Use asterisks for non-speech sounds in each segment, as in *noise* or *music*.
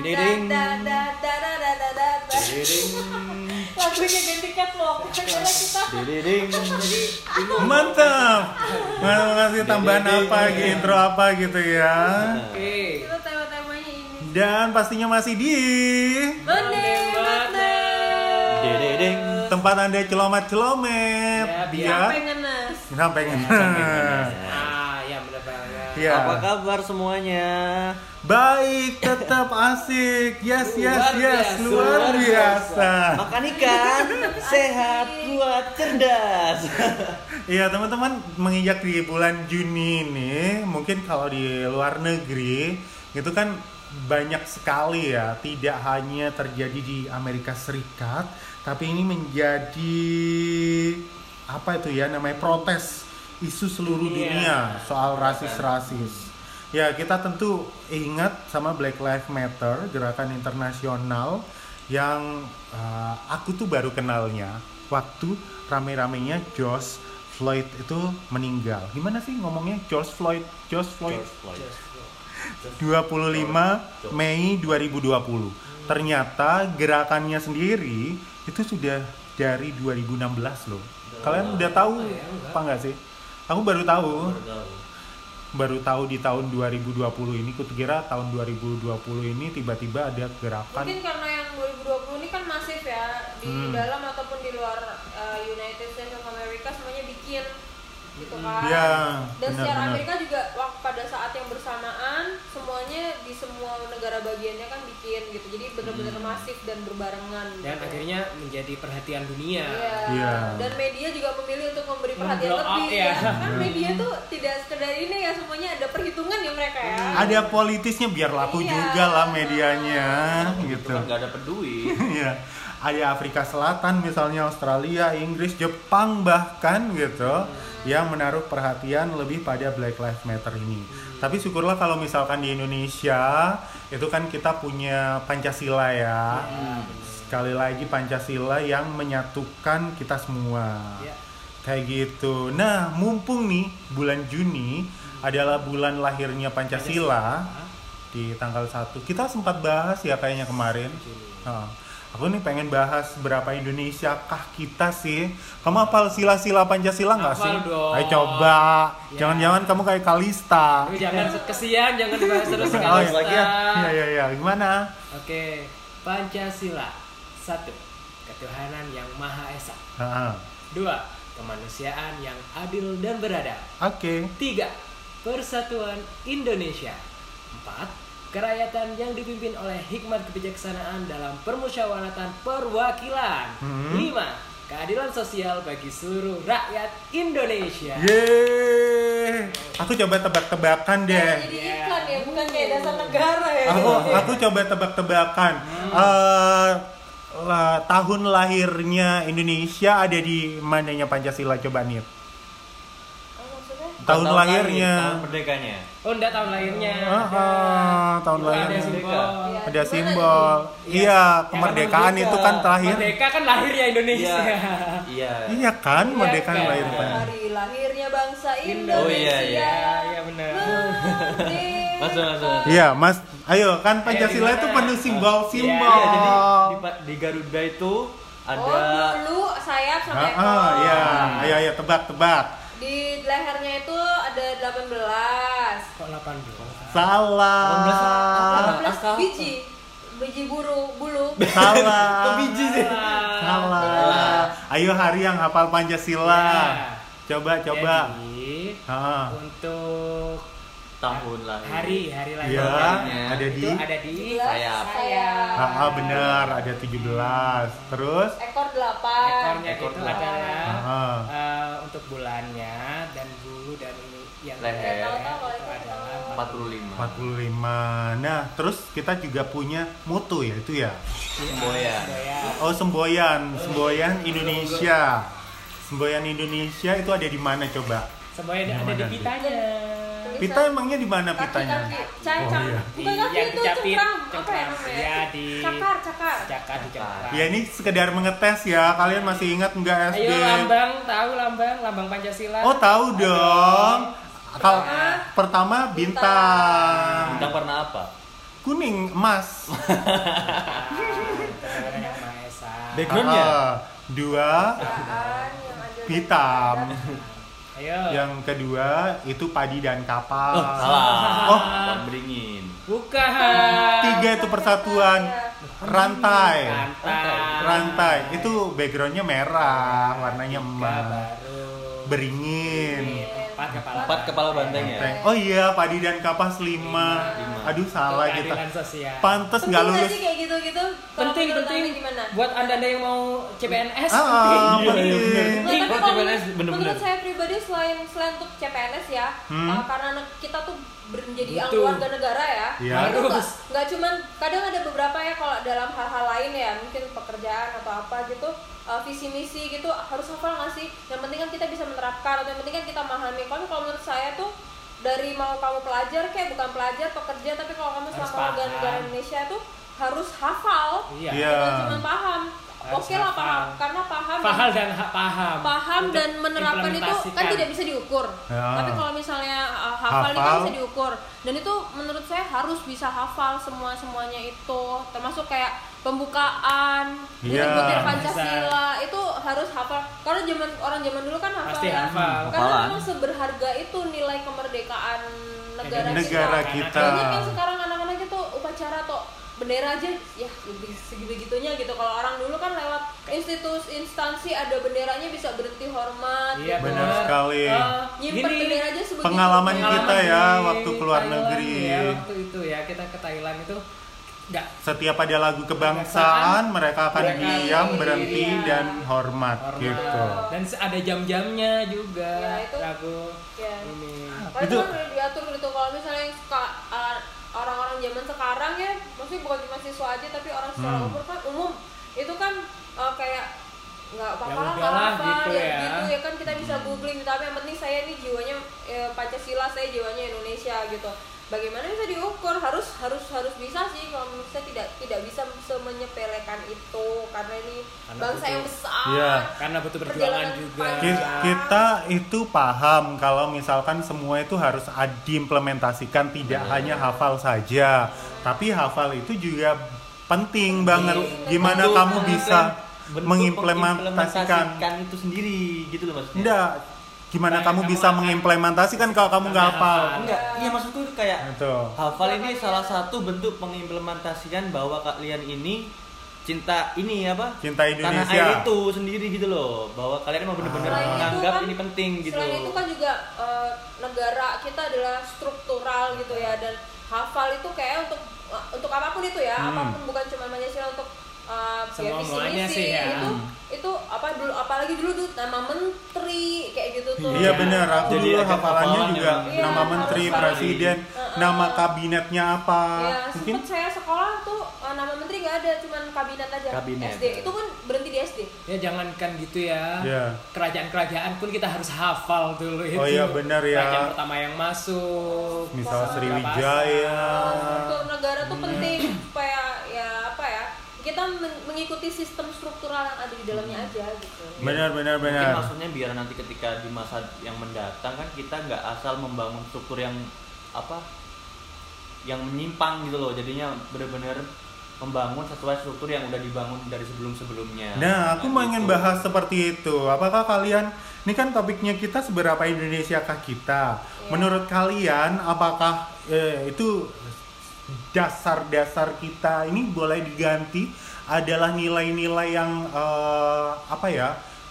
Ding, ding, Lagunya ganti catwalk. Mantap. Mau ngasih tambahan apa gitu, intro apa gitu ya. Oke. kita tema-temanya ini. Dan pastinya masih di tempat Anda celomet-celomet. Ya, biar. Sampai ngenes. Sampai ngenes. Ya. Apa kabar semuanya? Baik, tetap asik. Yes, yes, Luar yes. biasa, Luar luar biasa. Makan ikan, sehat, kuat, cerdas. Iya teman-teman menginjak di bulan Juni ini mungkin kalau di luar negeri itu kan banyak sekali ya tidak hanya terjadi di Amerika Serikat tapi ini menjadi apa itu ya namanya protes isu seluruh Dunia. dunia soal rasis-rasis. Ya kita tentu ingat sama Black Lives Matter gerakan internasional yang uh, aku tuh baru kenalnya waktu rame-ramenya George Floyd itu meninggal. Gimana sih ngomongnya George Floyd? George Floyd. 25 Mei 2020. Ternyata gerakannya sendiri itu sudah dari 2016 loh. Kalian udah tahu apa enggak sih? Aku baru tahu. Baru tahu di tahun 2020 ini, kukira tahun 2020 ini tiba-tiba ada gerakan Mungkin karena yang 2020 ini kan masif ya di Hmm. dalam ataupun di luar uh, United States of America semuanya bikin gitu kan. Iya, Dan secara benar-benar. Amerika juga wak- pada saat yang semua negara bagiannya kan bikin gitu. Jadi benar-benar masif dan berbarengan. Dan gitu. akhirnya menjadi perhatian dunia. Iya. Iya. Dan media juga memilih untuk memberi perhatian Memblow up lebih ya. ya. Kan Iya. media tuh tidak sekedar ini ya semuanya ada perhitungan ya mereka ya. ada politisnya biar laku Iya. juga lah medianya gitu. Kan nggak ada peduli. *laughs* Iya. Ada Afrika Selatan misalnya Australia, Inggris, Jepang bahkan gitu yang menaruh perhatian lebih pada Black Lives Matter ini. Tapi syukurlah kalau misalkan di Indonesia itu kan kita punya Pancasila ya. Sekali lagi Pancasila yang menyatukan kita semua. Ya. Kayak gitu. Nah, mumpung nih bulan Juni adalah bulan lahirnya Pancasila di tanggal 1 kita sempat bahas ya kayaknya kemarin. Aku nih pengen bahas berapa Indonesia kah kita sih kamu hafal sila-sila Pancasila nggak sih dong. ayo coba Ya. jangan-jangan kamu kayak Kalista jangan kesian, jangan dibahas terus *laughs* oh kalau iya lagi ya iya iya gimana Oke, Pancasila. Satu, ketuhanan yang Maha Esa. Heeh. Dua, kemanusiaan yang adil dan beradab. oke Tiga, persatuan Indonesia. Empat, kerakyatan yang dipimpin oleh hikmat kebijaksanaan dalam permusyawaratan perwakilan. Hmm. Lima, keadilan sosial bagi seluruh rakyat Indonesia. Yeay aku coba tebak-tebakan deh Kayak jadi iklan ya, bukan kayak dasar negara ya. aku aku coba tebak-tebakan Eh, lah, tahun lahirnya Indonesia ada di mananya Pancasila coba nih tahun lahir, lahirnya Tahun merdekanya. Oh, enggak tahun lahirnya. Ah, ah, tahun Ada lahirnya simbol. Iya, ada simbol Iya. iya Ya, kemerdekaan merdeka. itu kan terakhir Merdeka kan lahirnya Indonesia. Iya. Iya. iya kan Iya merdeka kan. lahir Pan- Hari lahirnya bangsa Indonesia. Oh, iya, iya. Iya, benar. Masuk, masuk. iya mas ayo kan Pancasila itu penuh simbol simbol Iya, jadi di, di Garuda itu ada Oh, dulu sayap sama Ah, ekor. ah, iya ayo ayo tebak tebak Di lehernya itu ada 18. Kok 18? salah 18 angka apa? biji. Biji buru, bulu. *laughs* salah biji sih. salah ayo hari yang hafal Pancasila coba coba Jadi, Ah. untuk tahun lahir. hari hari lahir Lahirnya. ada di itu ada di 17 sayap. sayap. Ah, ah, benar ada 17 terus Ekor 8. ekornya Ekor itu delapan. adalah Ah. eh, untuk bulannya dan bulu dan ini yang Leher. adalah tahu. 45. 45 nah terus kita juga punya moto ya itu ya Semboyan. Semboyan. oh semboyan semboyan Indonesia semboyan Indonesia itu ada di mana coba Semboyan Yang ada di tuh? Pita emangnya di mana pitanya. Cacang. Oh, iya. Bukan kaki Yang itu dijepit, cengkram. Apa ya namanya? Iya, di- Cakar, cakar. Cakar di cakar. ya ini sekedar mengetes ya kalian masih ingat nggak SD Ayo lambang, tahu lambang, lambang Pancasila. oh tahu dong Kalau Pertama, bintang. Bintang warna apa? Kuning, emas. *laughs* Backgroundnya? Dua, hitam. Ayo. Yang kedua itu padi dan kapal. Oh, salah. Oh. Pohon beringin. Bukan. Tiga itu persatuan rantai. Rantai. Rantai itu backgroundnya merah, warnanya emas. Beringin. Empat kepala. Empat kepala banteng ya. Oh iya, padi dan kapas lima. Lima. Aduh salah kita. Sosial. Pantes nggak lulus. sih kayak gitu-gitu? Kalau penting penting gimana? buat anda anda yang mau CPNS Ah, penting. ah, Iya, iya, penting. bener. Nah, tapi kalau CPNS menurut- bener-bener. menurut saya pribadi selain selain untuk CPNS ya, Hmm. uh, karena kita tuh menjadi Butuh. warga negara ya, Iya. itu nggak cuman kadang ada beberapa ya kalau dalam hal-hal lain ya mungkin pekerjaan atau apa gitu uh, visi misi gitu harus hafal nggak sih? Yang penting kan kita bisa menerapkan atau yang penting kan kita memahami. Kalau kalau menurut saya tuh dari mau kamu pelajar kayak bukan pelajar pekerja tapi kalau kamu Harus selama warga negara Indonesia tuh harus hafal Iya. Iya. bukan cuma paham Harus oke lah paham karena paham Paham dan ha- paham. paham Untuk dan menerapkan itu kan tidak bisa diukur Ya. tapi kalau misalnya uh, hafal, itu kan Hafal. bisa diukur dan itu menurut saya harus bisa hafal semua semuanya itu termasuk kayak pembukaan Iya. butir Pancasila itu harus hafal karena zaman orang zaman dulu kan hafal Pasti ya hafal. karena memang seberharga itu nilai kemerdekaan negara, Negara kita. kita. banyak yang sekarang anak-anak itu upacara atau bendera aja ya segitu gitunya gitu kalau orang dulu kan lewat institusi instansi ada benderanya bisa berhenti hormat Iya gitu. Benar sekali. Eh, nyimpen gini, bendera aja sebegitu Pengalaman kita ya waktu keluar Thailand negeri. Ya, waktu itu ya kita ke Thailand itu nggak Setiap ada lagu kebangsaan, mereka akan Mereka diam, berhenti iya. dan hormat, hormat. gitu. Dan ada jam-jamnya juga. Ya, itu- lagu ya. ini. Itu kan udah diatur gitu kalau misalnya yang suka- uh, orang-orang zaman sekarang ya maksudnya bukan cuma siswa aja tapi orang secara Hmm. umum kan umum itu kan uh, kayak nggak apa-apa Ya lah nggak udahlah, apa gitu ya, ya. gitu ya kan kita bisa googling tapi yang penting saya ini jiwanya eh, Pancasila saya jiwanya Indonesia gitu bagaimana bisa diukur harus harus harus bisa sih kalau saya tidak tidak bisa semenyepelekan itu karena ini Karena bangsa butuh- yang besar Iya. Karena butuh perjuangan juga. panjang. Ki- Kita itu paham kalau misalkan semua itu harus diimplementasikan tidak hanya hafal saja, tapi hafal itu juga penting banget. Gimana Bentuk- kamu bisa bentuk mengimplementasikan itu sendiri gitu loh maksudnya. Enggak. Gimana Kayak kamu bisa mengimplementasikan kalau kamu nggak hafal? Enggak, iya maksudku kayak Itu. hafal ini salah satu bentuk mengimplementasikan bahwa kalian ini cinta ini apa? Cinta Tanah Indonesia. air itu sendiri gitu loh, bahwa kalian emang benar-benar Selain itu menganggap kan- ini penting gitu. Selain itu kan juga eh, negara kita adalah struktural gitu ya dan hafal itu kayak untuk untuk apa pun itu ya, Hmm. apa pun bukan cuma Pancasila untuk eh, ya visi misi sih ya. itu itu apa dulu apalagi dulu tuh nama menteri kayak gitu tuh. Iya benar, aku Jadi dulu hafalannya hafalan juga Iya, nama menteri, presiden, Heeh. nama kabinetnya apa. Ya, Mungkin saya sekolah tuh eh, nama menteri nggak ada, cuman kabinet aja. Kabinet. SD itu pun berhenti di SD. Ya jangankan gitu ya. Iya. Kerajaan-kerajaan pun kita harus hafal dulu itu. Oh iya, benar ya. Kerajaan pertama yang masuk. misal Sriwijaya. struktur negara tuh penting supaya ya ya kita men- mengikuti sistem struktural yang ada di dalamnya aja gitu. Benar benar Mungkin benar. maksudnya biar nanti ketika di masa yang mendatang kan kita nggak asal membangun struktur yang apa yang menyimpang gitu loh jadinya benar-benar membangun sesuai struktur yang udah dibangun dari sebelum-sebelumnya. Nah, aku mau ingin gitu. bahas seperti itu. Apakah kalian ini kan topiknya kita seberapa Indonesiakah kita? Iya. Menurut kalian apakah eh, itu dasar-dasar kita ini boleh diganti adalah nilai-nilai yang eh, apa ya?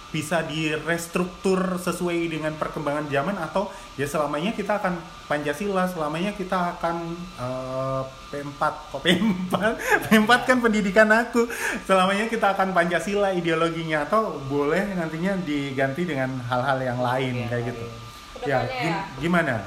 bisa direstruktur sesuai dengan perkembangan zaman atau ya selamanya kita akan Pancasila selamanya kita akan eh, P4 kok P4 *laughs* P4 kan pendidikan aku. Selamanya kita akan Pancasila ideologinya atau boleh nantinya diganti dengan hal-hal yang lain Iya, kayak gitu. Ya ya. gim- gimana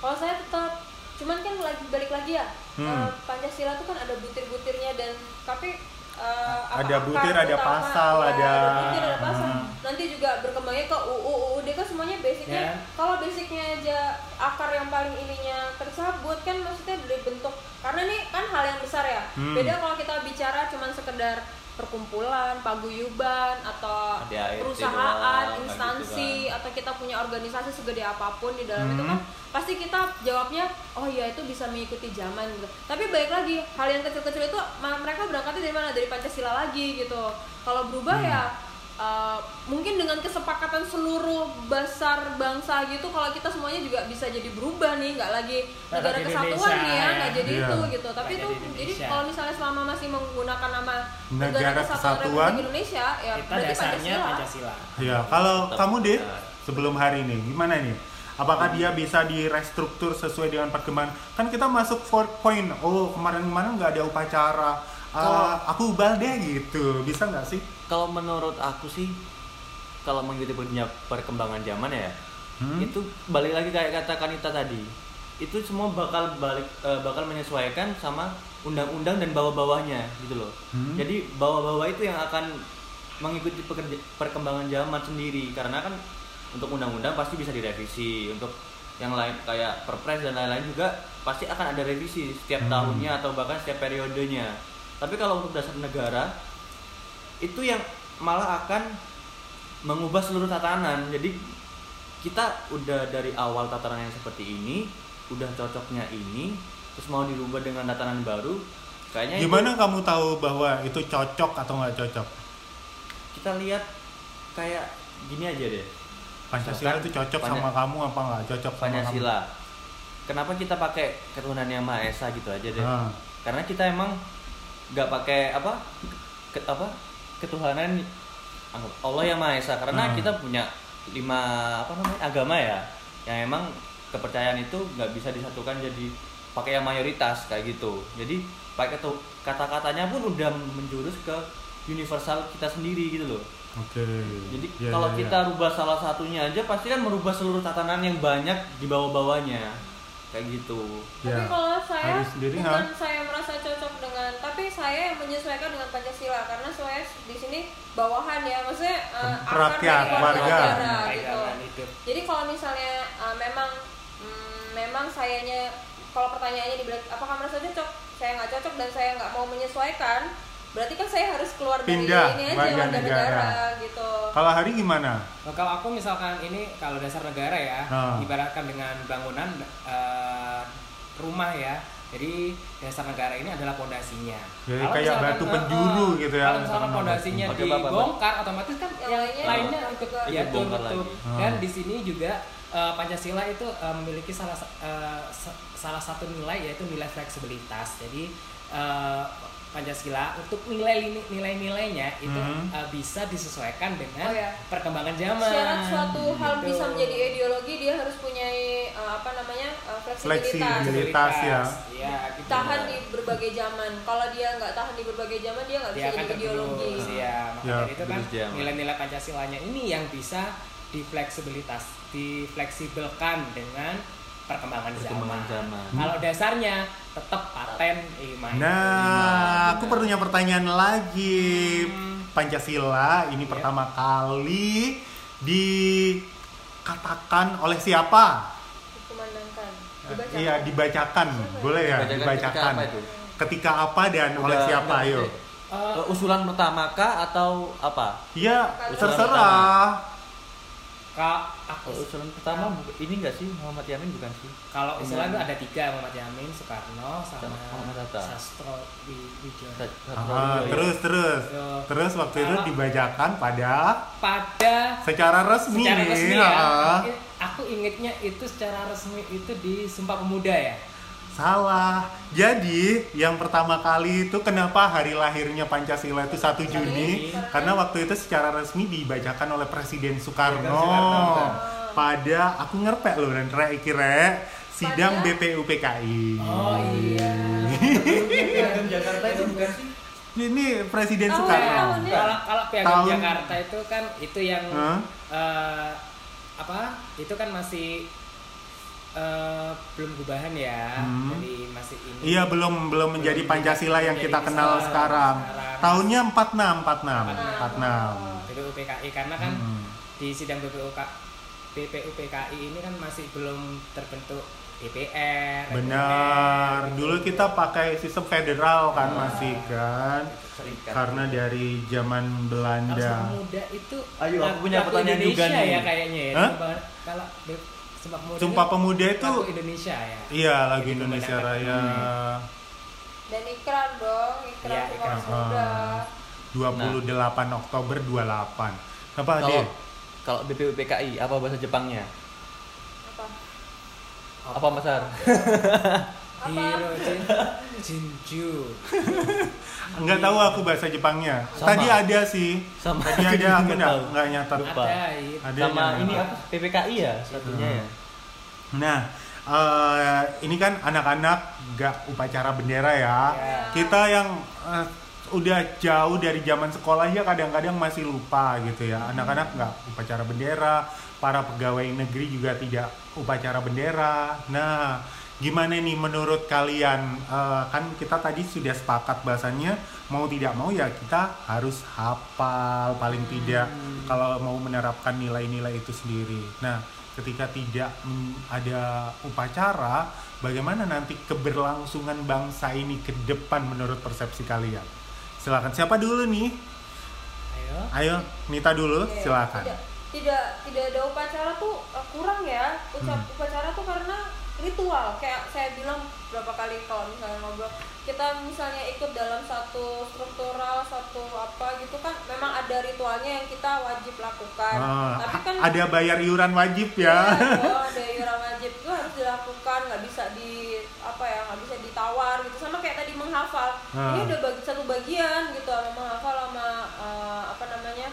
Kalau saya tetap cuman kan lagi balik lagi ya Hmm. eh, Pancasila tuh kan ada butir-butirnya dan tapi apa, Ada butir, ada utama, pasal, ya, ada- butir, ada pasal. Hmm. Nanti juga berkembangnya ke UU UUD kan semuanya basicnya. Ya. Kalau basicnya aja akar yang paling ininya tercabut kan maksudnya dari bentuk karena ini kan hal yang besar ya. Hmm. Beda kalau kita bicara cuman sekedar perkumpulan, paguyuban atau ADART perusahaan, doang, instansi gitu atau kita punya organisasi segede apa pun di dalam itu Hmm. kan pasti kita jawabnya oh ya itu bisa mengikuti zaman gitu. Tapi balik lagi hal yang kecil-kecil itu mereka berangkatnya dari mana? Dari Pancasila lagi gitu. Kalau berubah Hmm. ya uh, mungkin dengan kesepakatan seluruh besar bangsa gitu kalau kita semuanya juga bisa jadi berubah nih nggak lagi negara kesatuan Indonesia, nih ya ya. nggak jadi Iya. itu gitu tapi itu jadi kalau misalnya selama masih menggunakan nama Negara Kesatuan. Republik Indonesia ya Kita berarti dasarnya Pancasila. Pancasila. Ya, kalau Tetap kamu deh sebelum hari ini gimana nih? Apakah dia bisa direstruktur sesuai dengan perkembangan? Kan kita masuk 4.0. Oh, kemarin-kemarin nggak ada upacara. Kalau- aku ubah deh gitu. Bisa nggak sih? kalau menurut aku sih kalau mengikuti perkembangan- perkembangan zaman ya Hmm? itu balik lagi kayak kata Kanita tadi itu semua bakal balik eh, bakal menyesuaikan sama undang-undang dan bawah-bawahnya gitu loh Hmm. jadi bawah-bawah itu yang akan mengikuti pekerja- perkembangan zaman sendiri karena kan untuk undang-undang pasti bisa direvisi untuk yang lain kayak perpres dan lain-lain juga pasti akan ada revisi setiap Hmm. tahunnya atau bahkan setiap periodenya tapi kalau untuk dasar negara itu yang malah akan mengubah seluruh tatanan jadi kita udah dari awal tatanan yang seperti ini udah cocoknya ini terus mau dirubah dengan tatanan baru kayaknya itu Gimana kamu tahu bahwa itu cocok atau nggak cocok? kita lihat kayak gini aja deh Pancasila Misalkan itu cocok sama kamu apa nggak cocok sama Pancasila kenapa kita pakai ketuhanan yang maha esa gitu aja kamu? deh Ah. karena kita emang nggak pakai apa ke, apa ketuhanan Allah yang maha esa karena Hmm. kita punya lima apa namanya agama ya yang emang kepercayaan itu nggak bisa disatukan jadi pakai yang mayoritas kayak gitu jadi pakai tuh kata-katanya pun udah menjurus ke universal kita sendiri gitu loh Oke. jadi Ya, kalau ya. kita rubah salah satunya aja pasti kan merubah seluruh tatanan yang banyak di bawah-bawahnya kayak gitu Tapi Ya. kalau saya Hari sendiri, bukan ha? saya merasa cocok dengan, tapi saya yang menyesuaikan dengan Pancasila karena saya di sini bawahan ya, maksudnya uh, akar Rakyat, dari warga. negara gitu. Hidup. Jadi kalau misalnya uh, memang mm, memang sayanya kalau pertanyaannya dibilang apakah merasa cocok, saya nggak cocok dan saya nggak mau menyesuaikan, berarti kan saya harus keluar Pindah, dari ini aja warga negara negara. gitu. Kalau hari gimana? Nah, kalau aku misalkan ini kalau dasar negara ya, Ah. ibaratkan dengan bangunan eh, rumah ya. Jadi dasar negara ini adalah pondasinya. Jadi Kalau kayak misalkan, batu eh, penjuru eh, gitu ya, Kalau misalkan pondasinya dibongkar, otomatis kan Yang yang, lainnya ikut juga. ya Ikut bongkar betul. lagi. Dan di sini juga eh, Pancasila itu eh, memiliki salah sa- sa- salah satu nilai yaitu nilai fleksibilitas. Jadi eh, Pancasila untuk nilai nilai-nilainya itu Hmm. eh, bisa disesuaikan dengan Oh, ya. perkembangan zaman. Syarat suatu hal Gitu. bisa menjadi ideologi dia harus punya uh, apa namanya uh, fleksibilitas. Fleksibilitas. ya. Iya, gitu. tahan di berbagai zaman. Kalau dia nggak tahan di berbagai zaman, dia nggak bisa dia jadi ideologi. ya maka Ya, itu kan nilai-nilai pancasilanya ini yang bisa difleksibilitas difleksibelkan dengan perkembangan, Perkembangan zaman. zaman. kalau dasarnya tetap paten iman Nah, aku perlunya pertanyaan lagi. Hmm. Pancasila ini Iya. pertama kali dikatakan oleh siapa? Dikumandangkan, dibacakan. Iya, dibacakan. Boleh ya? Dibacakan ketika Dibacakan. apa itu? Ketika apa dan oleh Udah- siapa? udah Ayo. gede. Eh, usulan pertama kah atau apa Ya, Usulan terserah. Kalau aku usulan pertama bu- ini enggak sih Muhammad Yamin bukan sih? Kalau usulan itu ada tiga Muhammad Yamin Soekarno sama Muhammad Hatta. Sastro Wi- Wijoyo. Ah, terus terus. Yo. Terus waktu itu dibacakan pada? Pada secara resmi. secara resmi ya. Ah. aku ingetnya itu secara resmi itu di Sumpah Pemuda ya Salah. Jadi yang pertama kali itu kenapa hari lahirnya Pancasila itu 1 Juni? Karena waktu itu secara resmi dibacakan oleh Presiden Soekarno. Soekarno. Pada aku ngerpek loh dan rek iki rek sidang Pada- BPUPKI. Oh iya. Jakarta itu bukan sih Ini Presiden Tahun- Soekarno. tahunnya. Kalau kalau Piagam Tahun- Jakarta itu kan itu yang Hah? eh, apa? Itu kan masih eh, belum gubahan ya. Hmm. Jadi masih ini. Iya belum belum menjadi Belum Pancasila yang kita kenal sekarang. sekarang. Tahunnya 46 46 46. BPUPKI karena kan Hmm. di sidang BPUK BPUPKI ini kan masih belum terbentuk DPR. Benar. MPR, Dulu kita pakai sistem federal kan Ah. masih kan. Serikat. Karena dari zaman Belanda. Muda itu Ayo, aku punya pertanyaan juga Indonesia nih. ya kayaknya ya. Hah? Sumpah- Kalau Sumpah Pemuda Sumpah Pemuda itu lagu Indonesia ya. iya lagu Jadi Indonesia Raya dan ikrar dong ikrar Sumpah ikrar. Pemuda Ah. 28 Oktober 28. Apa Kalau deh? kalau BPUPKI apa bahasa Jepangnya? apa Apa Mas Har? apa *laughs* Hiro Jin *laughs* Jinju. Enggak tahu aku bahasa Jepangnya. Sama. Tadi ada sih. Sama. Tadi ada aku Nggak enggak enggak nyatet. Lupa. Ada Sama yang ini apa? PPKI ya satunya ya. Nah, eh, ini kan anak-anak nggak upacara bendera ya. Ya. Kita yang eh, udah jauh dari zaman sekolah ya kadang-kadang masih lupa gitu ya. Anak-anak nggak upacara bendera, para pegawai negeri juga tidak upacara bendera. Nah, gimana nih menurut kalian? Eh, kan kita tadi sudah sepakat bahasanya mau tidak mau ya kita harus hafal paling tidak kalau mau menerapkan nilai-nilai itu sendiri. Nah, ketika tidak ada upacara, bagaimana nanti keberlangsungan bangsa ini ke depan menurut persepsi kalian? Silakan. Siapa dulu nih? Ayo. Ayo, Nita dulu, silakan. Tidak, tidak tidak ada upacara tuh uh, kurang ya. Ucap Hmm. upacara tuh karena ritual. Kayak saya bilang berapa kali kalau misalnya ngobrol, kita misalnya ikut dalam satu struktural, satu apa gitu kan memang ada ritualnya yang kita wajib lakukan. Ah, Tapi kan ada bayar iuran wajib ya. *laughs* dong, ada iuran wajib itu harus dilakukan, nggak bisa di apa ya, nggak bisa ditawar gitu. Sama kayak tadi menghafal. Ah. Ini udah bagi satu bagian gitu, sama menghafal sama eh, apa namanya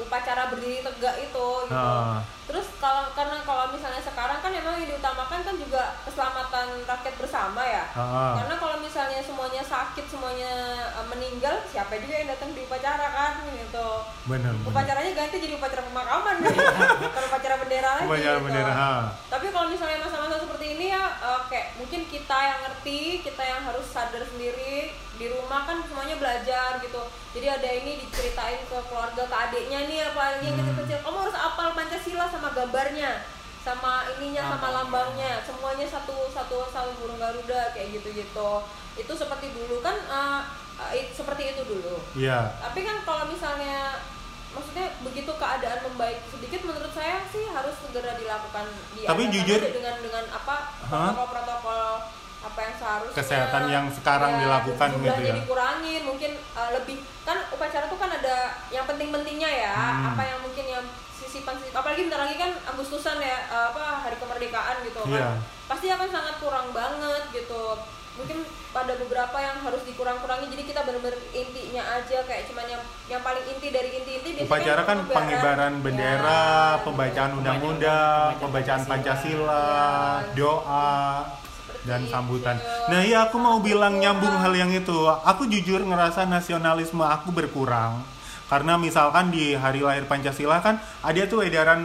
upacara berdiri tegak itu gitu. Ah. Terus kalau karena kalau misalnya sekarang kan memang yang diutamakan kan juga keselamatan rakyat bersama ya. Ah. Karena kalau misalnya semuanya sakit, semuanya eh, meninggal, siapa juga yang datang di upacara kan gitu Benar. upacaranya ganti jadi upacara pemakaman *laughs* bukan upacara bendera lagi Upacara gitu. bendera, ha. tapi kalau misalnya masa-masa seperti ini ya eh, kayak mungkin kita yang ngerti kita yang harus sadar sendiri di rumah kan semuanya belajar gitu jadi ada ini diceritain ke keluarga ke adiknya nih apalagi yang Hmm. kecil-kecil kamu harus apal pancasila sama gambarnya sama ininya sama lambangnya semuanya satu satu satu burung garuda kayak gitu gitu itu seperti dulu kan eh, it- seperti itu dulu Iya. tapi kan kalau misalnya maksudnya begitu keadaan membaik sedikit menurut saya sih harus segera dilakukan Tapi diadakan jujur- dengan dengan apa protokol-protokol apa yang seharusnya Kesehatan yang sekarang dilakukan gitu ya. dikurangin mungkin uh, lebih kan upacara tuh kan ada yang penting-pentingnya ya Hmm. apa yang apalagi bentar lagi kan Agustusan ya uh, apa hari kemerdekaan gitu Iya. kan pasti akan sangat kurang banget gitu mungkin pada beberapa yang harus dikurang-kurangi jadi kita benar-benar intinya aja kayak cuman yang yang paling inti dari inti-inti biasanya Upacara kan pengibaran. pengibaran bendera, Ya, pembacaan undang-undang, Pembacaan pembacaan Pancasila. Pancasila, Ya. doa Seperti dan sambutan. Nah, iya aku mau bilang nyambung hal yang itu. Aku jujur ngerasa nasionalisme aku berkurang. Karena misalkan di hari lahir Pancasila kan ada tuh edaran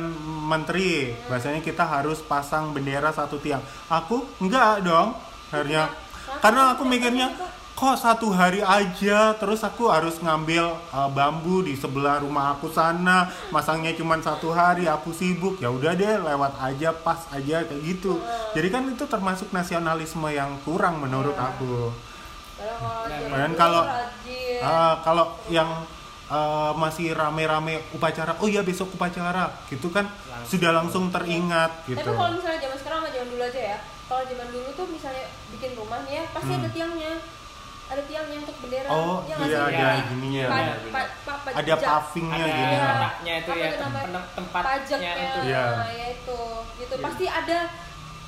menteri, bahasanya kita harus pasang bendera satu tiang. Aku enggak dong. Akhirnya karena aku mikirnya kok satu hari aja terus aku harus ngambil uh, bambu di sebelah rumah aku sana masangnya cuma satu hari aku sibuk ya udah deh lewat aja pas aja kayak gitu jadi kan itu termasuk nasionalisme yang kurang menurut aku Padahal kalau. Ah, kalau yang uh, masih rame-rame upacara oh ya besok upacara gitu kan Langsung. sudah langsung teringat gitu Tapi kalau misalnya zaman sekarang sama zaman dulu aja ya. Kalau zaman dulu tuh misalnya bikin rumah nih ya, pasti Hmm. ada tiangnya. Ada tiangnya untuk bendera. oh Ya iya sih? ada Iya. gininya Pa- Iya, pa- pa- pajak. ada pavingnya ada gini Iya. tempatnya itu Apa ya itu namanya? tem- tempatnya pajaknya itu Iya. nah, ya itu gitu Iya. pasti ada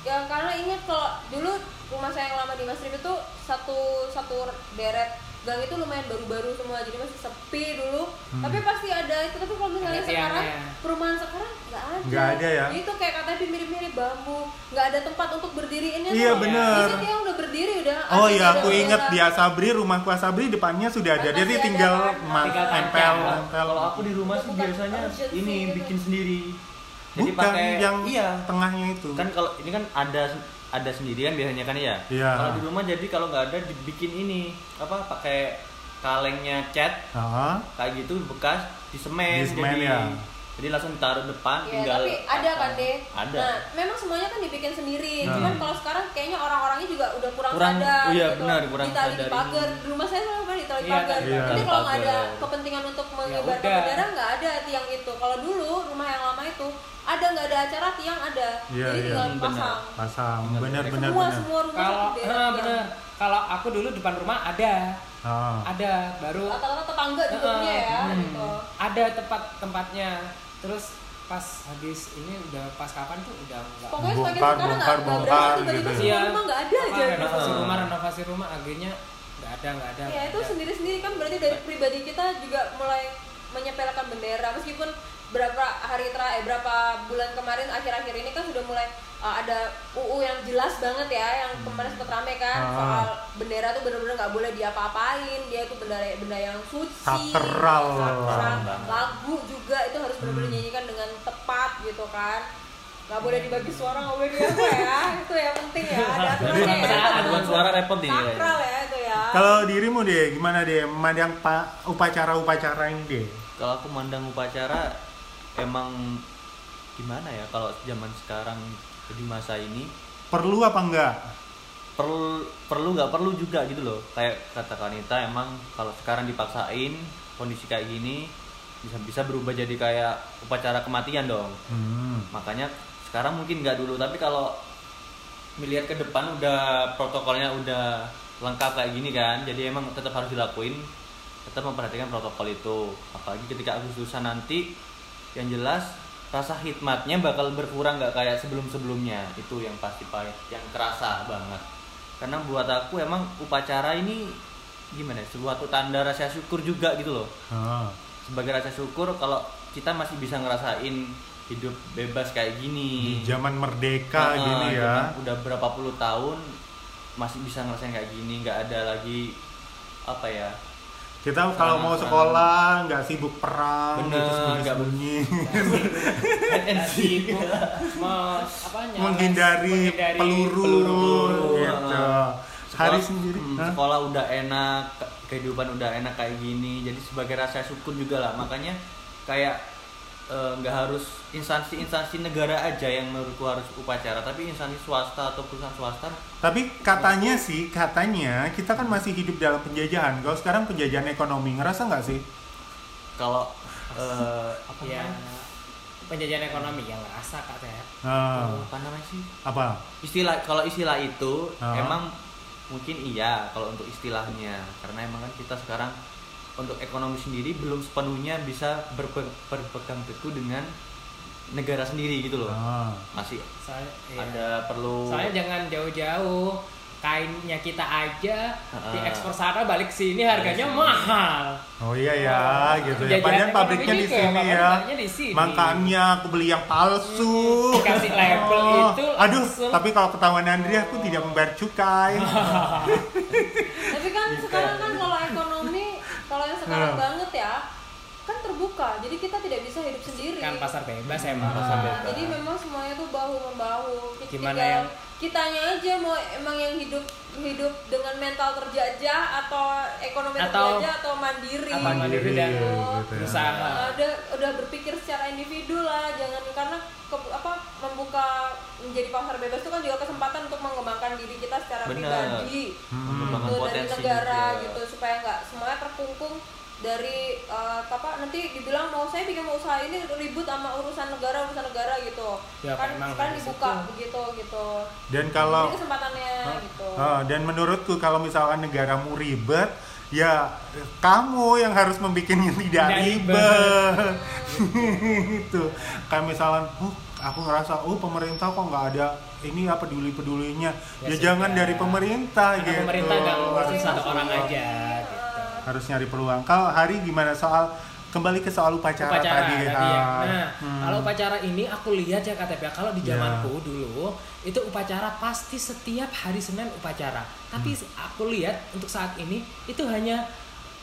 ya karena ingat kalau dulu rumah saya yang lama di Mas Rif itu satu satu deret gang itu lumayan baru-baru semua jadi masih sepi dulu Hmm. tapi pasti ada itu tapi kalau misalnya Ada sekarang tiangnya. perumahan sekarang nggak ada Nggak ada ya? itu kayak katanya mirip-mirip bambu nggak ada tempat untuk berdiriinnya Iya, tuh. bener. Di situ yang udah berdiri udah Oh ada iya, aku inget di Asabri, rumahku Asabri depannya sudah ada. Jadi tinggal tempel. Kalau aku di rumah sih biasanya ini gitu. bikin sendiri. Jadi Bukan pakai yang iya. tengahnya itu. Kan kalau ini kan ada ada sendirian biasanya kan ya. Iya. Kalau di rumah jadi kalau nggak ada dibikin ini apa pakai kalengnya cat Ah, kayak gitu bekas di semen, Di semen, jadi ya. Jadi langsung ditaruh depan Iya, tinggal tapi ada kan deh. ada Nah, memang semuanya kan dibikin sendiri. Nah. Cuman kalau sekarang kayaknya orang-orangnya juga udah kurang, Kurang- sadar. oh iya, gitu. benar, kurang Ditali di sadar pagar. ini. Di rumah saya selalu kan ditali Iya, pagar. iya. Jadi kalau nggak ada Pagar. kepentingan untuk mengibarkan udah. bendera nggak ada tiang itu. Kalau dulu rumah yang lama itu ada nggak ada acara tiang ada. Iya, Jadi iya. tinggal Hmm, pasang. pasang Benar. benar benar Semua benar semua rumah kalau bener kalau aku dulu depan rumah ada Ah. ada baru Rata-rata tetangga juga Eh, punya ya hmm. gitu. ada tempat tempatnya terus pas habis ini udah pas kapan tuh udah enggak Pokoknya semakin Bongkar, bongkar, bongkar gitu. semua rumah nggak ada aja. Renovasi rumah renovasi rumah akhirnya nggak ada nggak ada Ya itu ada. sendiri-sendiri kan berarti dari pribadi kita juga mulai menyepelekan bendera meskipun berapa hari terakhir eh, berapa bulan kemarin akhir-akhir ini kan sudah mulai uh, ada UU yang jelas banget ya yang kemarin sempat rame kan Ah. soal bendera tuh bener-bener nggak boleh diapa-apain dia itu bendera benda yang suci Sakral. lagu juga itu harus benar-benar Hmm. dinyanyikan dengan tepat gitu kan. Nggak boleh dibagi suara nggak boleh apa ya *laughs* itu yang penting ya *laughs* ada aturannya ya. paduan suara repot nih sakral ya itu ya. Kalau dirimu deh gimana deh memandang pak upacara-upacara ini deh? Kalau aku mandang upacara emang gimana ya kalau zaman sekarang di masa ini. Perlu apa enggak? Perlu perlu nggak perlu juga gitu loh. Kayak kata Kanita emang kalau sekarang dipaksain kondisi kayak gini bisa bisa berubah jadi kayak upacara kematian dong. Hmm. makanya sekarang mungkin nggak dulu tapi kalau melihat ke depan udah protokolnya udah lengkap kayak gini kan jadi emang tetap harus dilakuin tetap memperhatikan protokol itu. Apalagi ketika Agustusan nanti yang jelas rasa hikmatnya bakal berkurang nggak kayak sebelum sebelumnya itu yang pasti pahit yang kerasa banget. Karena buat aku emang upacara ini gimana ya, suatu tanda rasa syukur juga gitu loh. Ah. sebagai rasa syukur kalau kita masih bisa ngerasain hidup bebas kayak di gini zaman merdeka Ah, gini ya. udah berapa puluh tahun masih bisa ngerasain kayak gini nggak ada lagi apa ya kita kalau mau sekolah nggak sibuk perang Bener, *laughs* gitu nggak sembunyi Nggak sibuk mau apa nyales, menghindari peluru, peluru. gitu. Hari sendiri hmm, Hah? sekolah udah enak ke- kehidupan udah enak kayak gini. Jadi sebagai rasa syukur juga lah. Makanya kayak eh, nggak harus instansi-instansi negara aja yang menurutku harus upacara tapi instansi swasta atau perusahaan swasta. Tapi katanya sih katanya kita kan masih hidup dalam penjajahan. Kalau sekarang penjajahan ekonomi ngerasa nggak sih? Kalau eh, apa ya namanya? penjajahan ekonomi yang ngerasa kak Teh. Ah, apa namanya sih? Apa? Istilah kalau istilah itu Ah. emang mungkin iya kalau untuk istilahnya. Karena emang kan kita sekarang untuk ekonomi sendiri belum sepenuhnya bisa berpe- berpegang teguh dengan negara sendiri gitu loh Ah. masih Soalnya, iya. ada perlu Soalnya jangan jauh-jauh kainnya kita aja Ah. diekspor sana balik sini harganya sini. mahal. Oh iya ya, gitu ya. Padahal pabriknya ekonomi di juga, sini padahal ya. pabriknya di sini. Makanya aku beli yang palsu. Dikasih label Oh, itu Aduh, langsung. tapi kalau ketahuan Andri aku tidak membayar cukai. *laughs* Tapi kan sekarang kan kalau ekonomi, kalau terbuka. Jadi kita tidak bisa hidup sendiri. Kan pasar bebas emang. Nah, pasar bebas. jadi memang semuanya tuh bahu membahu. Kita Gimana tinggal yang- kitanya aja mau emang yang hidup hidup dengan mental terjajah atau ekonomi Atau- terjajah atau mandiri. Apa mandiri dan gitu ya. Nah, udah udah berpikir secara individu lah, jangan karena ke- apa membuka menjadi pasar bebas itu kan juga kesempatan untuk mengembangkan diri kita secara pribadi Hmm. mengembangkan gitu, dari potensi negara juga. gitu supaya nggak semuanya terkungkung dari eh, apa nanti dibilang mau saya bikin mau usaha ini ribut sama urusan negara urusan negara gitu Ya, kan memang harus dibuka itu. begitu gitu Dan kalau ini kesempatannya gitu Ah, dan menurutku kalau misalkan negaramu ribet, ya kamu yang harus membuat yang tidak ribet. *laughs* itu. Kayak misalkan, oh aku ngerasa, oh pemerintah kok nggak ada ini apa peduli pedulinya. Ya, Ya jangan sudah. dari pemerintah Karena gitu. pemerintah nggak ngurusin satu orang aja gitu. Harus nyari peluang. Kalau hari gimana soal kembali ke soal upacara, upacara tadi? tadi ya. Ah, Nah, hmm. kalau upacara ini aku lihat ya KTP kalau di Ya. zamanku dulu itu upacara pasti setiap hari Senin upacara. Tapi Hmm. aku lihat untuk saat ini itu hanya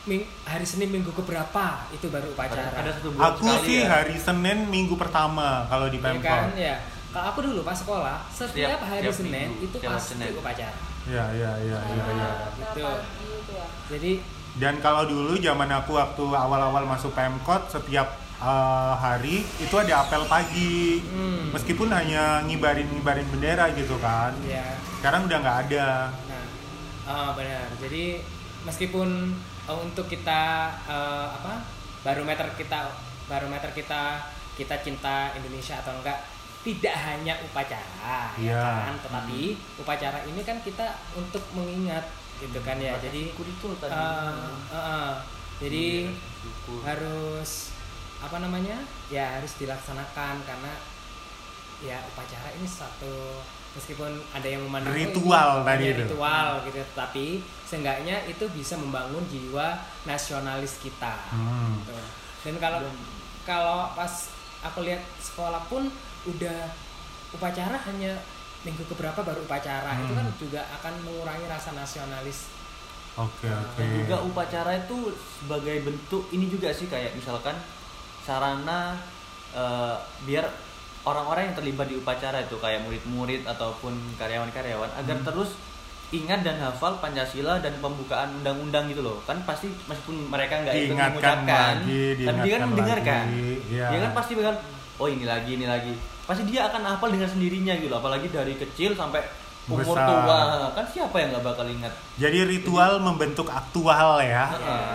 ming- hari Senin minggu keberapa itu baru upacara. ada, ada satu bulan Aku sekali sih ya. hari Senin minggu pertama kalau di ya Pemkot. kan ya. Kalau aku dulu pas sekolah setiap, Setiap- hari setiap Senin minggu, itu pasti Senin. upacara. Ya, ya, ya, ya, ya. Nah, gitu. pagi itu ya Jadi Dan kalau dulu zaman aku waktu awal-awal masuk Pemkot setiap eh, hari itu ada apel pagi. Hmm. Meskipun hanya ngibarin-ngibarin bendera gitu kan. ya Sekarang udah nggak ada. Nah, eh, benar. Jadi meskipun eh, untuk kita eh, apa barometer kita barometer kita kita cinta Indonesia atau enggak tidak hanya upacara ya Iya. kan, tetapi upacara ini kan kita untuk mengingat gitu kan ya. Jadi kuritul tadi eh, eh, eh, jadi Syukur. harus apa namanya ya harus dilaksanakan karena ya upacara ini satu meskipun ada yang memandang Ritual tadi hanya itu. ritual gitu tapi seenggaknya itu bisa membangun jiwa nasionalis kita Hmm. gitu. dan kalau kalau pas aku lihat sekolah pun udah upacara hanya minggu keberapa baru upacara itu Hmm. kan juga akan mengurangi rasa nasionalis Oke oke. Dan juga upacara itu sebagai bentuk ini juga sih kayak misalkan sarana eh, biar orang-orang yang terlibat di upacara itu kayak murid-murid ataupun karyawan-karyawan agar Hmm. terus ingat dan hafal Pancasila dan pembukaan undang-undang gitu loh kan pasti meskipun mereka nggak ikut mengucapkan lagi, tapi dia kan mendengarkan lagi, iya. dia kan pasti bakal oh ini lagi ini lagi pasti dia akan hafal dengan sendirinya gitu loh. apalagi dari kecil sampai umur Besar. tua kan siapa yang nggak bakal ingat Jadi ritual membentuk aktual ya. Heeh.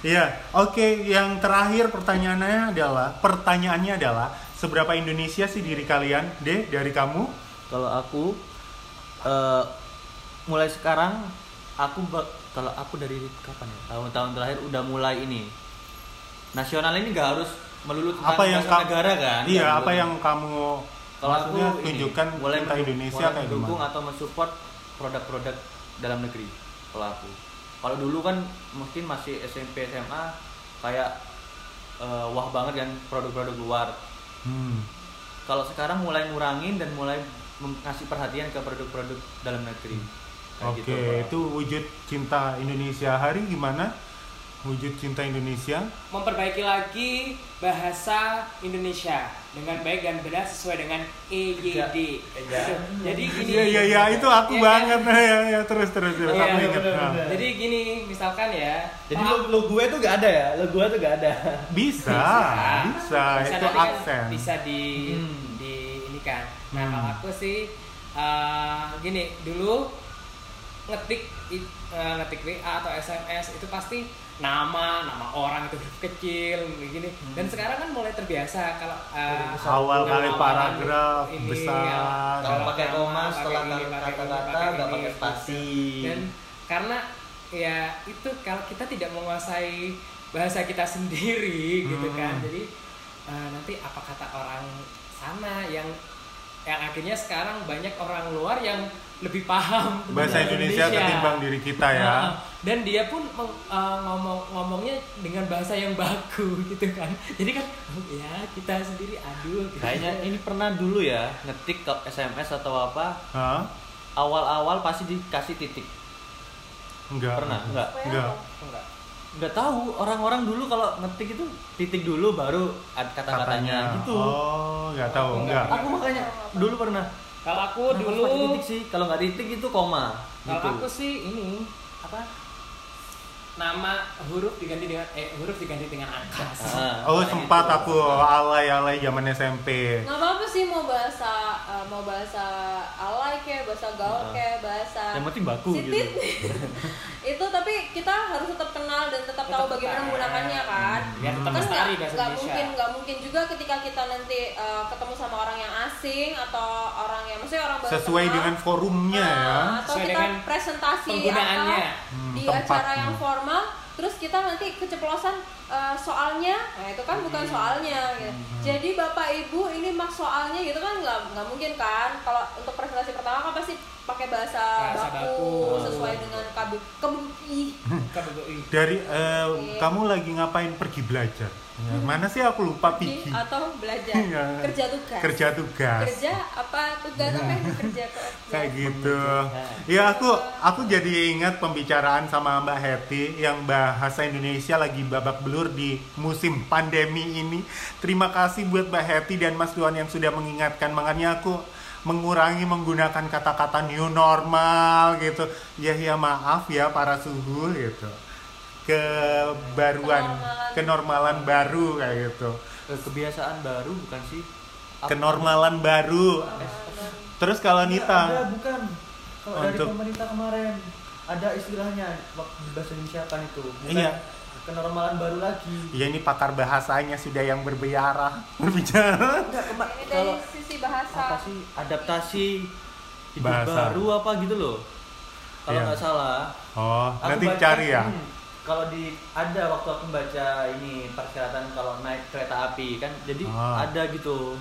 Iya, oke. Yang terakhir pertanyaannya adalah, pertanyaannya adalah, seberapa Indonesia sih diri kalian, deh, dari kamu? Kalau aku eh, mulai sekarang aku bak- kalau aku dari kapan ya tahun-tahun terakhir udah mulai ini nasional ini gak harus melulu tentang Apa yang kamu, negara kan iya, apa melulu. yang kamu kalau aku maksudnya ini, tunjukkan cinta menduk- Indonesia mulai kayak mendukung gimana? atau mensupport produk-produk dalam negeri kalau aku kalau dulu kan mungkin masih SMP SMA kayak eh, wah banget kan produk-produk luar Hmm. kalau sekarang mulai ngurangin dan mulai ngasih perhatian ke produk-produk dalam negeri Kayak Oke, gitu, Pak. itu wujud cinta Indonesia. Hari gimana? Wujud cinta Indonesia? memperbaiki lagi bahasa Indonesia dengan baik dan benar sesuai dengan EYD. Ya. Jadi gini. Iya iya iya itu aku kan? banget ya, ya terus terus ya, Iya, aku ingat. bener, Nah. bener. Jadi gini, misalkan ya. Jadi lo, lo gue tuh gak ada ya? Lo gue tuh gak ada. Bisa, bisa, itu nanti kan aksen. bisa di Hmm. di ini kan. Nah, Hmm. kalau aku sih eh, gini, dulu ngetik eh, ngetik WA atau SMS itu pasti nama, nama orang itu *laughs* kecil begini. Dan sekarang kan mulai terbiasa kalau eh, Awal kali paragraf ini, besar. ya, Kalau nama, pakai koma pakai setelah kata-kata nggak pakai gitu. spasi. Dan karena ya itu kalau kita tidak menguasai bahasa kita sendiri gitu Hmm. kan jadi eh, nanti apa kata orang sana yang yang akhirnya sekarang banyak orang luar yang lebih paham Bahasa Indonesia ketimbang diri kita ya. Nah, dan dia pun meng- eh, ngomong ngomongnya dengan bahasa yang baku *laughs* gitu kan jadi kan oh ya kita sendiri aduh gitu. Kayaknya ini pernah dulu ya ngetik ke SMS atau apa Hah? awal-awal pasti dikasih titik. Enggak. Pernah? Enggak. Enggak. enggak Enggak tahu orang-orang dulu kalau ngetik itu titik dulu baru ada kata-katanya gitu. Oh, enggak tahu, enggak. Aku makanya dulu pernah. Kalau aku Kenapa dulu titik sih? Kalau nggak titik itu koma. Kalau gitu. aku sih ini apa? Nama huruf diganti dengan eh huruf diganti dengan angka. Ah, Oh, sempat gitu. aku alay-alay zaman SMP. nggak apa-apa sih mau bahasa eh, mau bahasa alay kayak bahasa gaul Ah. kayak bahasa Yang penting baku sitit. gitu. *laughs* itu tapi kita harus tetap kenal dan tetap tahu Tetap bagaimana kenal. menggunakannya kan Biar tetap kan lestari nggak bahasa mungkin nggak mungkin juga ketika kita nanti eh, ketemu sama orang yang asing atau orang yang maksudnya orang baru Sesuai kenal, dengan forumnya ya. ah, atau Sesuai kita dengan presentasi penggunaannya. apa Hmm, di tempatnya. acara yang formal terus kita nanti keceplosan eh, soalnya nah itu kan bukan Hmm. soalnya gitu. jadi bapak ibu ini mak soalnya gitu kan nggak nggak mungkin kan kalau untuk presentasi pertama kan pasti pakai bahasa, Bahasa baku, baku. sesuai dengan KB KBI KBBI. Dari eh, Iya. kamu lagi ngapain pergi belajar? Ya, mana sih aku lupa pergi. atau belajar *laughs* Iya. kerja tugas Kerja tugas. kerja apa tugas apa yang kerja kok *laughs* Kayak gitu. Ya aku aku jadi ingat pembicaraan sama Mbak Hetty yang bahasa Indonesia lagi babak belur di musim pandemi ini. Terima kasih buat Mbak Hetty dan Mas Duan yang sudah mengingatkan. Makanya aku mengurangi menggunakan kata-kata new normal gitu. Ya ya maaf ya para suhu gitu. kebaruan, Kenormalan. kenormalan baru kayak gitu. Eh, kebiasaan baru bukan sih Apa- Kenormalan baru. Terus kalau Iya, Nita, ada, bukan kalau dari Untuk- pemerintah kemarin ada istilahnya waktu di bahasa Indonesia kan itu bukan Iya. Kenormalan baru lagi ya ini pakar bahasanya sudah yang berbiara, berbicara. Enggak, kema- Ini dari kalau sisi bahasa. apa sih adaptasi hidup Bahasa. baru apa gitu loh kalau Iya. nggak salah Oh, aku nanti baca- cari ya. hmm, kalau di ada waktu aku baca ini persyaratan kalau naik kereta api kan jadi Ah. ada gitu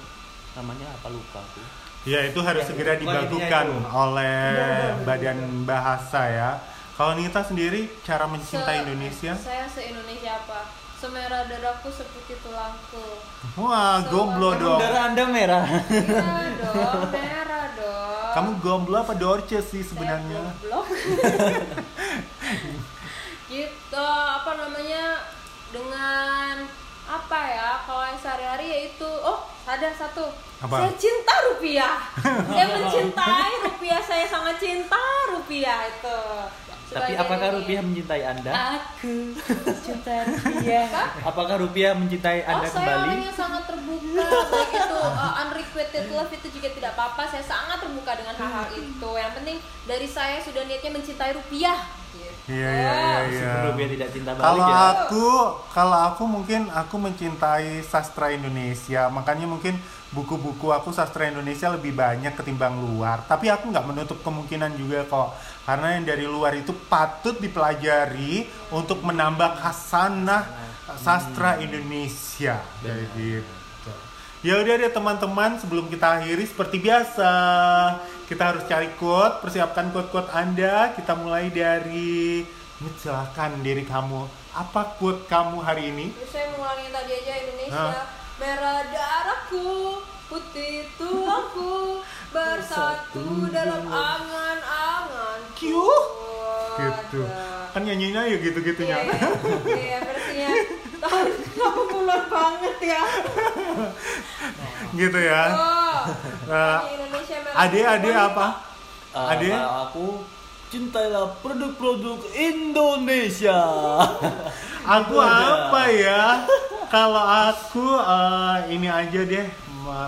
namanya apa lupa aku Ya itu harus Ya, segera dibagukan itu. oleh Iya, iya, Badan Bahasa ya. Kalau Nita sendiri cara mencintai Se- Indonesia? Saya se-Indonesia apa? Semerah dadaku seputih tulangku. Wah, So, gomblo Emang dong. darah anda merah Iya dong, merah dong. Kamu gomblo apa dorce sih sebenarnya? goblok. *laughs* gitu, apa namanya? Dengan apa ya? Kalau yang sehari-hari yaitu oh, ada satu. Apa? Saya cinta rupiah. saya mencintai rupiah, saya sangat cinta rupiah itu. Tapi *laughs* apakah rupiah mencintai anda Aku cinta rupiah. apakah rupiah mencintai Oh, anda saya kembali orang yang sangat terbuka baik itu uh, unrequited love itu juga tidak apa-apa. Saya sangat terbuka dengan hal-hal itu. Yang penting dari saya sudah niatnya mencintai rupiah. Iya, iya, iya, iya. Meskipun rupiah tidak cinta balik Kalau ya aku, kalau aku mungkin aku mencintai sastra Indonesia, makanya mungkin buku-buku aku sastra Indonesia lebih banyak ketimbang luar. Tapi aku nggak menutup kemungkinan juga kok, karena yang dari luar itu patut dipelajari untuk menambah khasanah sastra Indonesia, kayak gitu. Ya udah deh teman-teman, sebelum kita akhiri seperti biasa, kita harus cari quote, persiapkan quote-quote Anda. Kita mulai dari silakan diri kamu. Apa quote kamu hari ini? Saya mengulangi tadi aja Indonesia. Hah? Merah darahku, putih tulangku, bersatu dalam angan-angan. Kyuh. Gitu. Kan nyanyinya ya Iya, gitu-gitunya. iya, versinya tahun 80-an banget ya. gitu ya. Oh, Nah, Ade ade putih. apa? Ade? kalau aku cintailah produk-produk Indonesia Aku aja. apa ya? Kalau aku eh, ini aja deh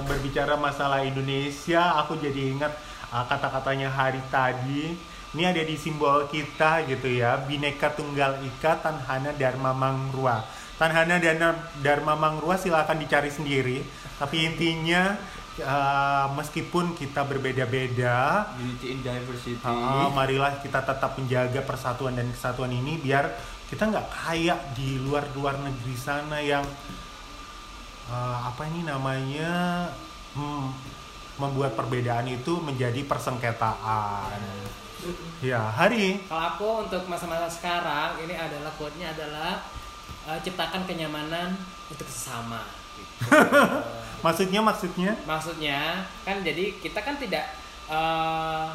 berbicara masalah Indonesia, aku jadi ingat eh, kata-katanya hari tadi. Ini ada di simbol kita gitu ya, Bhinneka Tunggal Ika Tanhana Dharma Mangrua. Tanhana Dharma, Dharma Mangrua silakan dicari sendiri. Tapi intinya eh, meskipun kita berbeda-beda, Unity in Diversity Ah, marilah kita tetap menjaga persatuan dan kesatuan ini biar kita nggak kayak di luar-luar negeri sana yang ah, apa ini namanya hmm, membuat perbedaan itu menjadi persengketaan. Ya, hari Kalau aku untuk masa-masa sekarang ini adalah quote-nya adalah eh, ciptakan kenyamanan untuk sesama. Gitu. *laughs* maksudnya maksudnya Maksudnya kan jadi kita kan tidak eh,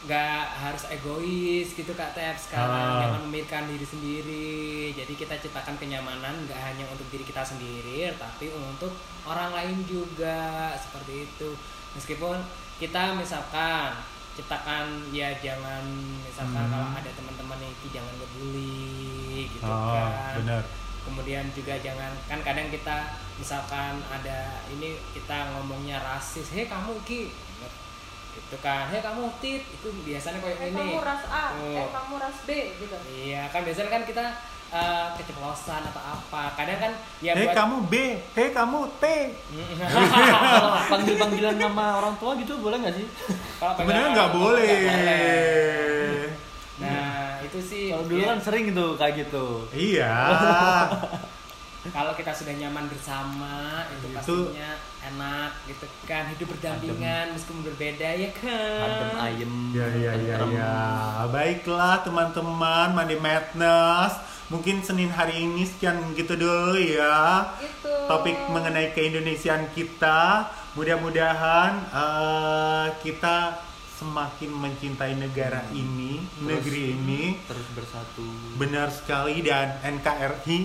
nggak harus egois gitu kak Tep sekarang Ah. jangan memikirkan diri sendiri jadi kita ciptakan kenyamanan nggak hanya untuk diri kita sendiri tapi untuk orang lain juga seperti itu meskipun kita misalkan ciptakan ya jangan misalkan Hmm. kalau ada teman-teman yang itu jangan ngebully gitu oh, kan benar. kemudian juga jangan kan kadang kita misalkan ada ini kita ngomongnya rasis hei kamu ki gitu kan hei kamu tit itu biasanya kayak Eh, ini kamu ras A, Oh. eh kamu ras B gitu. iya kan biasanya kan kita eh, keceplosan atau apa kadang kan ya Hei buat kamu B, hei kamu T. *laughs* kalau panggil panggilan nama orang tua gitu boleh nggak sih kalau Sebenarnya nggak boleh. boleh. nah itu sih kalau dulu ya, kan sering gitu kayak gitu Iya. *laughs* kalau kita sudah nyaman bersama itu Itu- pastinya enak gitu kan hidup berdampingan meskipun berbeda ya kan adem ayem Ya ya ya ya. Baiklah teman-teman Monday Madness. Mungkin Senin hari ini sekian gitu dulu ya. Gitu. Topik mengenai keindonesiaan kita. Mudah-mudahan eh, kita semakin mencintai negara ini, Terus- negeri ini. terus bersatu Benar sekali dan NKRI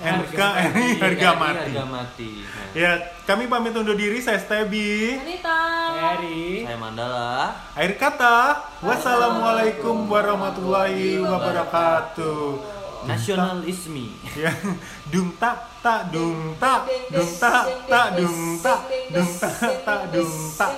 NKRI harga mati. harga mati Nah, Ya, kami pamit undur diri. Saya Stebi. Anita. Harry saya Mandala Akhir kata, wassalamualaikum warahmatullahi wabarakatuh. Nasionalisme. Ya. Dung tak tak dung tak. Dung tak tak dung tak. Dung tak tak dung tak.